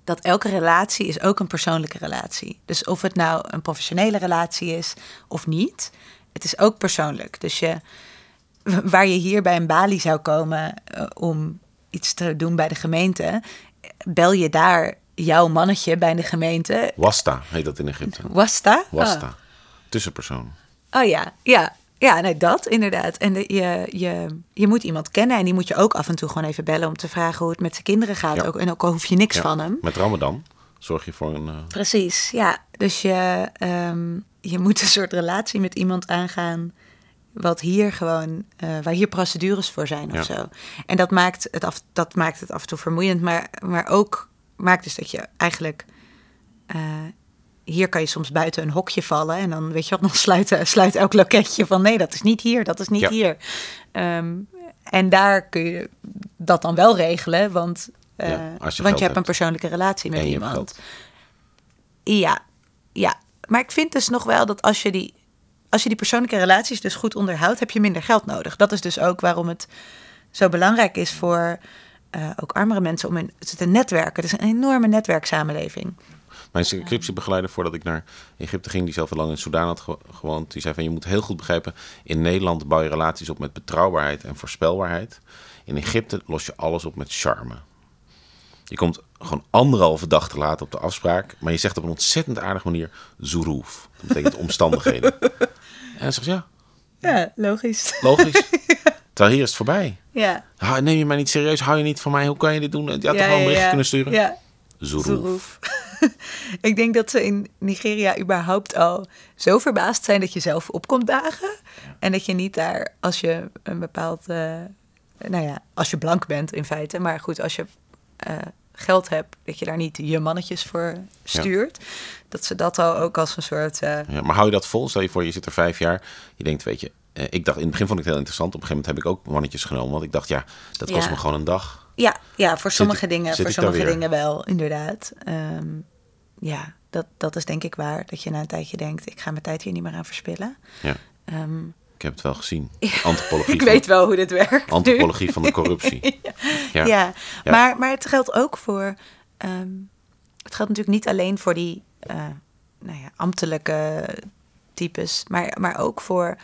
dat elke relatie is ook een persoonlijke relatie. Dus of het nou een professionele relatie is of niet, het is ook persoonlijk. Dus je, waar je hier bij een balie zou komen eh, om iets te doen bij de gemeente, bel je daar jouw mannetje bij de gemeente. Wasta heet dat in Egypte. Wasta? Wasta. Tussenpersoon. Oh, oh ja, ja. Ja, nee, dat inderdaad. En de, je, je, je moet iemand kennen en die moet je ook af en toe gewoon even bellen om te vragen hoe het met zijn kinderen gaat. Ja. Ook, en ook al hoef je niks Ja, van hem. Met Ramadan zorg je voor een... eh, Precies, ja. Dus je, ehm, je moet een soort relatie met iemand aangaan. Wat hier gewoon, eh, waar hier procedures voor zijn of Ja. zo. En dat maakt, het af, dat maakt het af en toe vermoeiend, maar, maar ook maakt dus dat je eigenlijk. eh, hier kan je soms buiten een hokje vallen en dan weet je wat, dan sluit, sluit elk loketje van nee, dat is niet hier, dat is niet Ja. hier. Ehm, en daar kun je dat dan wel regelen, want, eh, Ja, je want je hebt een hebt. persoonlijke relatie met iemand. Ja, ja. Maar ik vind dus nog wel dat als je die, als je die persoonlijke relaties dus goed onderhoudt, heb je minder geld nodig. Dat is dus ook waarom het zo belangrijk is voor eh, ook armere mensen om in te netwerken. Het is een enorme netwerksamenleving. Mijn scriptiebegeleider, voordat ik naar Egypte ging, die zelf al lang in Soedan had ge- gewoond, die zei van je moet heel goed begrijpen, in Nederland bouw je relaties op met betrouwbaarheid en voorspelbaarheid. In Egypte los je alles op met charme. Je komt gewoon anderhalve dag te laat op de afspraak, maar je zegt op een ontzettend aardige manier zoeroef. Dat betekent omstandigheden. En dan zegt ze, ja, Ja, logisch. logisch. Terwijl hier is het voorbij. Ja. Ha, Neem je mij niet serieus? Hou je niet van mij? Hoe kan je dit doen? Je had toch gewoon een berichtje kunnen sturen? Ja, Zoeroef. Zoeroef. ik denk dat ze in Nigeria überhaupt al zo verbaasd zijn dat je zelf opkomt dagen. En dat je niet daar, als je een bepaald, eh, nou ja, als je blank bent in feite, maar goed, als je eh, geld hebt, dat je daar niet je mannetjes voor stuurt. Dat ze dat al ook als een soort. eh, Ja, maar hou je dat vol? Stel je voor, je zit er vijf jaar. Je denkt, weet je, eh, ik dacht in het begin vond ik het heel interessant. Op een gegeven moment heb ik ook mannetjes genomen. Want ik dacht, ja, dat kost Ja. me gewoon een dag. Ja, ja voor sommige dingen, zit voor sommige dingen wel, inderdaad. Ehm, ja, dat, dat is denk ik waar. Dat je na een tijdje denkt, ik ga mijn tijd hier niet meer aan verspillen. Ja, Ehm, ik heb het wel gezien. Antropologie, ik weet wel hoe dit werkt. nu. antropologie van de corruptie. Ja, Ja. Ja. Maar, maar het geldt ook voor. ehm, het geldt natuurlijk niet alleen voor die eh, nou ja, ambtelijke types, maar, maar ook voor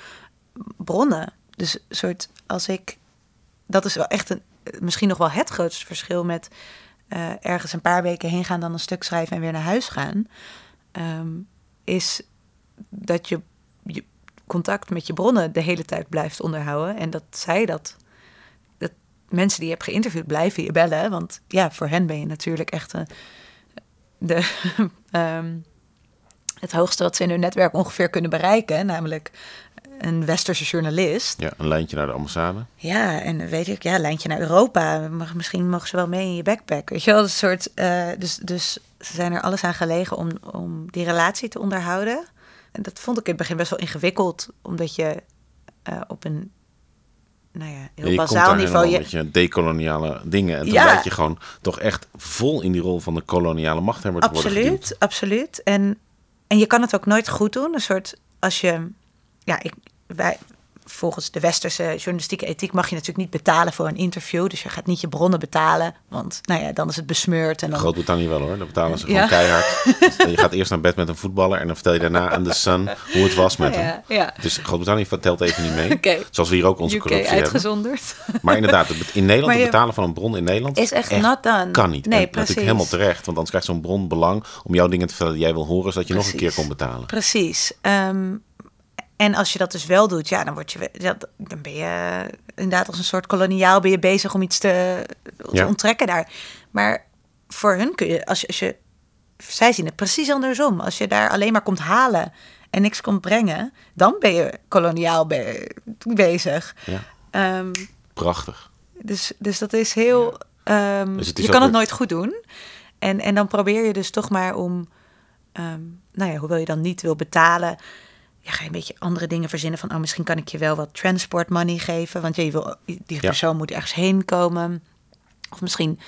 bronnen. Dus een soort als ik. Dat is wel echt een, misschien nog wel het grootste verschil met eh, ergens een paar weken heen gaan, dan een stuk schrijven en weer naar huis gaan. ehm, is dat je, je contact met je bronnen de hele tijd blijft onderhouden. En dat zij dat mensen die je hebt geïnterviewd blijven je bellen. Want ja, voor hen ben je natuurlijk echt een, de, ehm, het hoogste wat ze in hun netwerk ongeveer kunnen bereiken. Namelijk een westerse journalist. Ja, een lijntje naar de ambassade. Ja, en weet ik, ja, lijntje naar Europa. Mag, misschien mogen ze wel mee in je backpack. Weet je wel, een soort. eh, dus, dus ze zijn er alles aan gelegen om, om die relatie te onderhouden. En dat vond ik in het begin best wel ingewikkeld, omdat je eh, op een nou ja, heel Ja, je komt bazaal niveau. Je, met je decoloniale dingen. En toen Ja. je gewoon toch echt vol in die rol van de koloniale machthebber te worden geduwd. Absoluut, absoluut. En, en je kan het ook nooit goed doen. Een soort, als je, ja, ik, wij, volgens de westerse journalistieke ethiek mag je natuurlijk niet betalen voor een interview. Dus je gaat niet je bronnen betalen, want nou ja, dan is het besmeurd. En dan, Groot-Brittannië wel hoor, daar betalen ze gewoon Ja. keihard. Dus je gaat eerst naar bed met een voetballer en dan vertel je daarna aan de Sun hoe het was met Ja, hem. ja. Dus Groot-Brittannië vertelt even niet mee. Zoals we hier ook onze UK corruptie hebben. uitgezonderd. Maar inderdaad, in Nederland het betalen van een bron in Nederland Is echt not done. kan niet. Nee, en precies. natuurlijk helemaal terecht, want anders krijgt zo'n bron belang om jouw dingen te vertellen die jij wil horen, zodat je nog een keer kon betalen. Precies. Ehm, en als je dat dus wel doet, ja, dan, word je, dan ben je inderdaad als een soort koloniaal ben je bezig om iets te, te Ja. onttrekken daar. Maar voor hun kun je, als je, als je, zij zien het precies andersom. Als je daar alleen maar komt halen en niks komt brengen, dan ben je koloniaal be- bezig. Ja, Ehm, prachtig. dus, dus dat is heel, ehm, Dus is je kan het nooit goed doen. En, en dan probeer je dus toch maar om, ehm, nou ja, hoewel je dan niet wil betalen, ja, ga je een beetje andere dingen verzinnen van, oh, misschien kan ik je wel wat transport money geven, want je wil, die persoon moet ergens heen komen. Of misschien,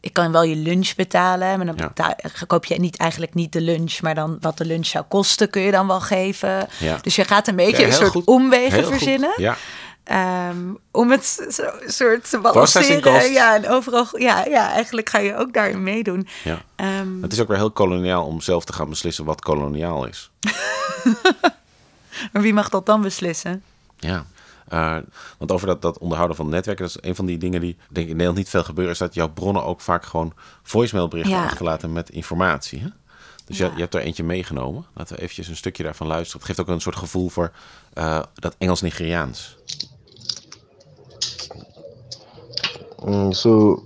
ik kan wel je lunch betalen, maar dan Ja. betaal, koop je niet eigenlijk niet de lunch, maar dan wat de lunch zou kosten, kun je dan wel geven. Ja. Dus je gaat een beetje een soort goed. omwegen Heel goed. verzinnen. Ja, Ehm, om het zo, soort te balanceren. Ja, en overal. Ja, ja, eigenlijk ga je ook daarin meedoen. ja. Ehm, Het is ook weer heel koloniaal om zelf te gaan beslissen wat koloniaal is. maar wie mag dat dan beslissen? Ja. Eh, want over dat, dat onderhouden van netwerken, dat is een van die dingen die denk ik in Nederland niet veel gebeuren, is dat jouw bronnen ook vaak gewoon voicemailberichten Ja. achterlaten met informatie. Hè? Dus Ja. je, je hebt er eentje meegenomen. Laten we eventjes een stukje daarvan luisteren. Het geeft ook een soort gevoel voor eh, dat Engels-Nigeriaans. Mm, so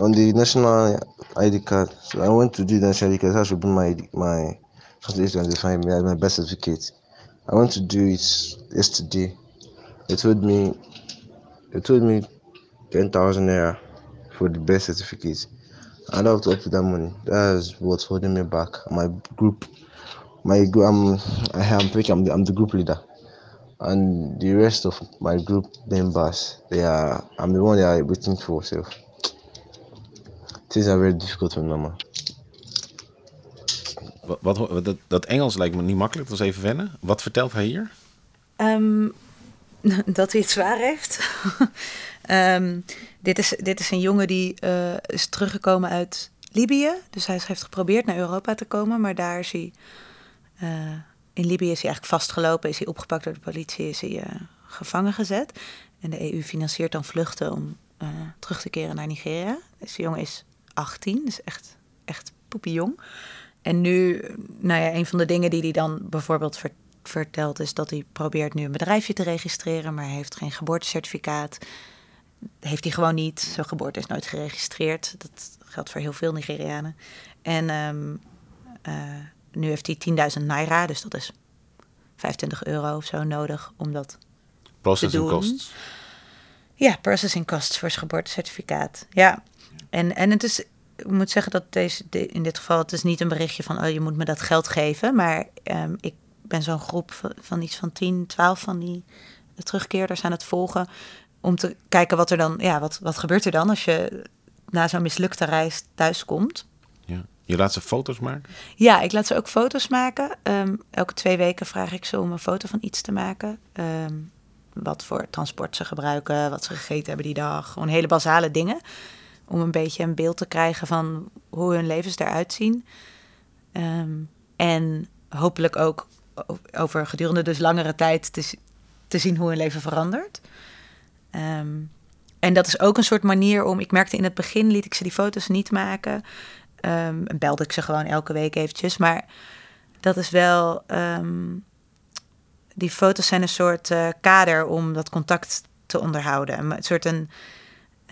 on the national ID card, so I went to do the national ID card. I should bring my my as my birth certificate. I went to do it yesterday. They told me, they told me ten thousand naira for the birth certificate. I don't have to up that money. That's what's holding me back. My group, my group, I'm, I am thinking I'm the, I'm the group leader and the rest of my group members they are i'm the one they are waiting for so things are very difficult for me man Wat, wat, dat, dat Engels lijkt me niet makkelijk, dat was even wennen. Wat vertelt hij hier? Ehm, dat hij het zwaar heeft. Dit, is, dit is een jongen die eh, is teruggekomen uit Libië. Dus hij heeft geprobeerd naar Europa te komen, maar daar is hij. eh, in Libië is hij eigenlijk vastgelopen, is hij opgepakt door de politie, is hij eh, gevangen gezet. En de EU financiert dan vluchten om terug te keren naar Nigeria. Deze jongen is 18, dus echt, echt poepiejong. En nu, nou ja, een van de dingen die hij dan bijvoorbeeld ver- vertelt, is dat hij probeert nu een bedrijfje te registreren, maar hij heeft geen geboortecertificaat. Heeft hij gewoon niet. Zijn geboorte is nooit geregistreerd. Dat geldt voor heel veel Nigerianen. En ehm, eh, nu heeft hij 10.000 naira, dus dat is 25 euro of zo nodig om dat Processing Te doen. costs. ja, processing costs voor zijn geboortecertificaat. Ja, en, en het is, ik moet zeggen dat deze, de- in dit geval, het is niet een berichtje van, oh, je moet me dat geld geven. Maar ehm, ik ben zo'n groep van, van iets van 10, 12 van die terugkeerders aan het volgen. Om te kijken wat er dan, ja, wat, wat gebeurt er dan als je na zo'n mislukte reis thuiskomt. Ja. Je laat ze foto's maken? Ja, ik laat ze ook foto's maken. Ehm, elke twee weken vraag ik ze om een foto van iets te maken. Ehm, wat voor transport ze gebruiken, wat ze gegeten hebben die dag. Gewoon hele basale dingen. Om een beetje een beeld te krijgen van hoe hun levens eruit zien. Ehm, en hopelijk ook over gedurende dus langere tijd te, zien hoe hun leven verandert. Ehm, en dat is ook een soort manier om... Ik merkte in het begin liet ik ze die foto's niet maken. Ehm, en belde ik ze gewoon elke week eventjes. Maar dat is wel... die foto's zijn een soort eh, kader om dat contact te onderhouden. Een soort een...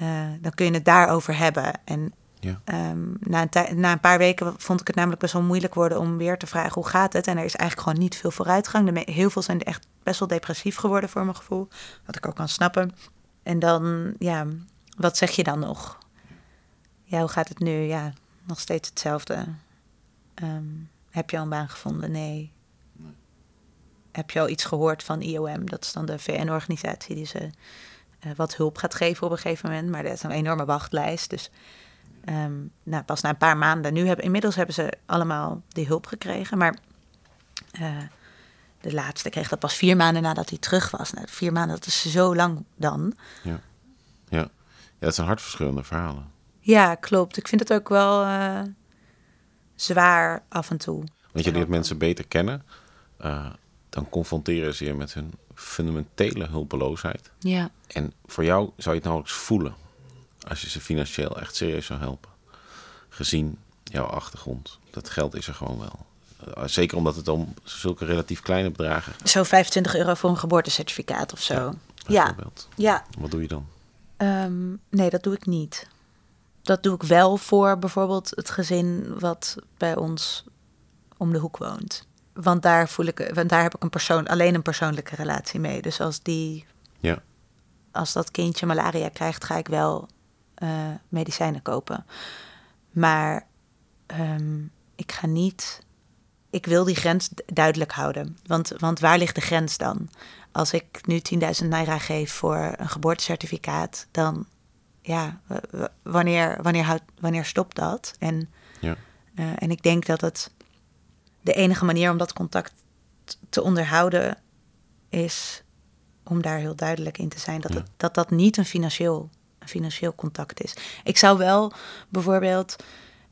eh, dan kun je het daarover hebben. En Ja. Ehm, na, een na een paar weken vond ik het namelijk best wel moeilijk worden om weer te vragen hoe gaat het. En er is eigenlijk gewoon niet veel vooruitgang. Heel veel zijn echt best wel depressief geworden voor mijn gevoel. Wat ik ook kan snappen. En dan, ja, wat zeg je dan nog? Ja, hoe gaat het nu? Ja, nog steeds hetzelfde. Ehm, heb je al een baan gevonden? Nee. Heb je al iets gehoord van IOM? Dat is dan de VN-organisatie die ze wat hulp gaat geven op een gegeven moment. Maar dat is een enorme wachtlijst. Dus Ehm, nou, pas na een paar maanden. Nu hebben, inmiddels hebben ze allemaal die hulp gekregen. Maar eh, de laatste kreeg dat pas vier maanden nadat hij terug was. Nou, vier maanden, dat is zo lang dan. Ja. Ja. ja, dat zijn hartverscheurende verhalen. Ja, klopt. Ik vind het ook wel eh, zwaar af en toe. Want je leert mensen beter kennen. eh, dan confronteren ze je met hun fundamentele hulpeloosheid. Ja. En voor jou zou je het nauwelijks voelen als je ze financieel echt serieus zou helpen. Gezien jouw achtergrond. Dat geld is er gewoon wel. Eh, Zeker omdat het om zulke relatief kleine bedragen Zo 25 euro voor een geboortecertificaat of zo. Ja, bijvoorbeeld. ja. Wat doe je dan? Ehm, nee, dat doe ik niet. Dat doe ik wel voor bijvoorbeeld het gezin wat bij ons om de hoek woont. Want daar voel ik, want daar heb ik een persoon, alleen een persoonlijke relatie mee. Dus als die, Ja, als dat kindje malaria krijgt, ga ik wel eh, medicijnen kopen. Maar ehm, ik ga niet. Ik wil die grens duidelijk houden. Want, want waar ligt de grens dan? Als ik nu 10.000 naira geef voor een geboortecertificaat, dan ja, wanneer, wanneer, houdt, wanneer stopt dat? En, Ja. eh, en ik denk dat het de enige manier om dat contact te onderhouden is om daar heel duidelijk in te zijn dat het, dat, dat niet een financieel, een financieel contact is. Ik zou wel bijvoorbeeld,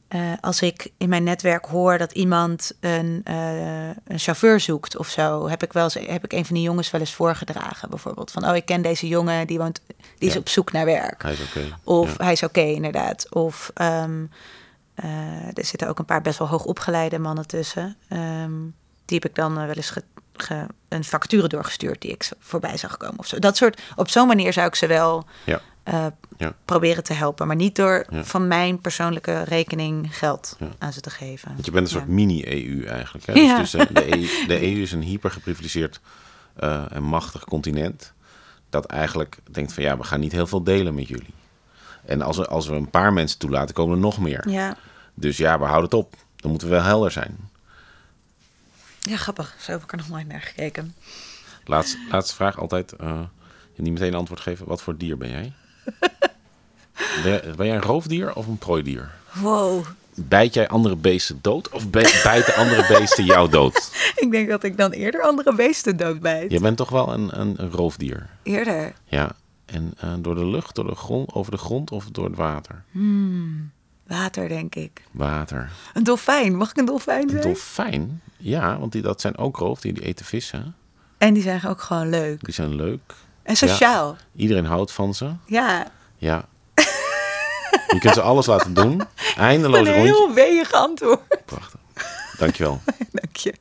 eh, als ik in mijn netwerk hoor dat iemand een, eh, een chauffeur zoekt of zo, heb ik wel eens, heb ik een van die jongens wel eens voorgedragen. Bijvoorbeeld van, oh, ik ken deze jongen, die, woont, die is Ja. op zoek naar werk. Hij is oké. Of Ja. hij is oké, inderdaad. Of ehm, eh, er zitten ook een paar best wel hoogopgeleide mannen tussen. Ehm, die heb ik dan eh, wel eens ge- ge- een factuur doorgestuurd die ik voorbij zag komen. Of zo. Dat soort, op zo'n manier zou ik ze wel Ja. eh, Ja. proberen te helpen. Maar niet door Ja. van mijn persoonlijke rekening geld Ja. aan ze te geven. Want je bent een soort mini-EU eigenlijk. Hè? Dus, dus, eh, de, EU, de EU is een hyper geprivilegeerd eh, en machtig continent. Dat eigenlijk denkt van ja, we gaan niet heel veel delen met jullie. En als we, als we een paar mensen toelaten, komen er nog meer. Ja. Dus ja, we houden het op. Dan moeten we wel helder zijn. ja, grappig. Zo heb ik er nog nooit naar gekeken. Laatste, laatste vraag altijd. je niet meteen een antwoord geven. Wat voor dier ben jij? ben, ben jij een roofdier of een prooidier? Wow. Bijt jij andere beesten dood of bij- bijten andere beesten jou dood? Ik denk dat ik dan eerder andere beesten doodbijt. Je bent toch wel een, een, een roofdier? Eerder. Ja. En eh, door de lucht, door de grond, over de grond of door het water? Water, denk ik. Water. Een dolfijn. Mag ik een dolfijn Een zijn? dolfijn? Ja, want die, dat zijn ook roofdieren. Die eten vissen. En die zijn ook gewoon leuk. Die zijn leuk. En sociaal. Iedereen houdt van ze. Ja. Ja. Je kunt ze alles laten doen. Een Eindeloze rondje. heel weeg antwoord. Prachtig. Dankjewel. Dank je.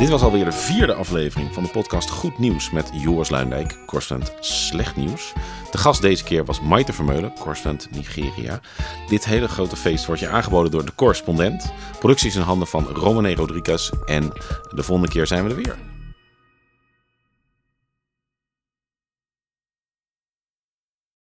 Dit was alweer de vierde aflevering van de podcast Goed Nieuws met Joris Luindijk, correspondent Slecht Nieuws. De gast deze keer was Maite Vermeulen, correspondent Nigeria. Dit hele grote feest wordt je aangeboden door de correspondent. Productie is in handen van Romane Rodriguez en de volgende keer zijn we er weer.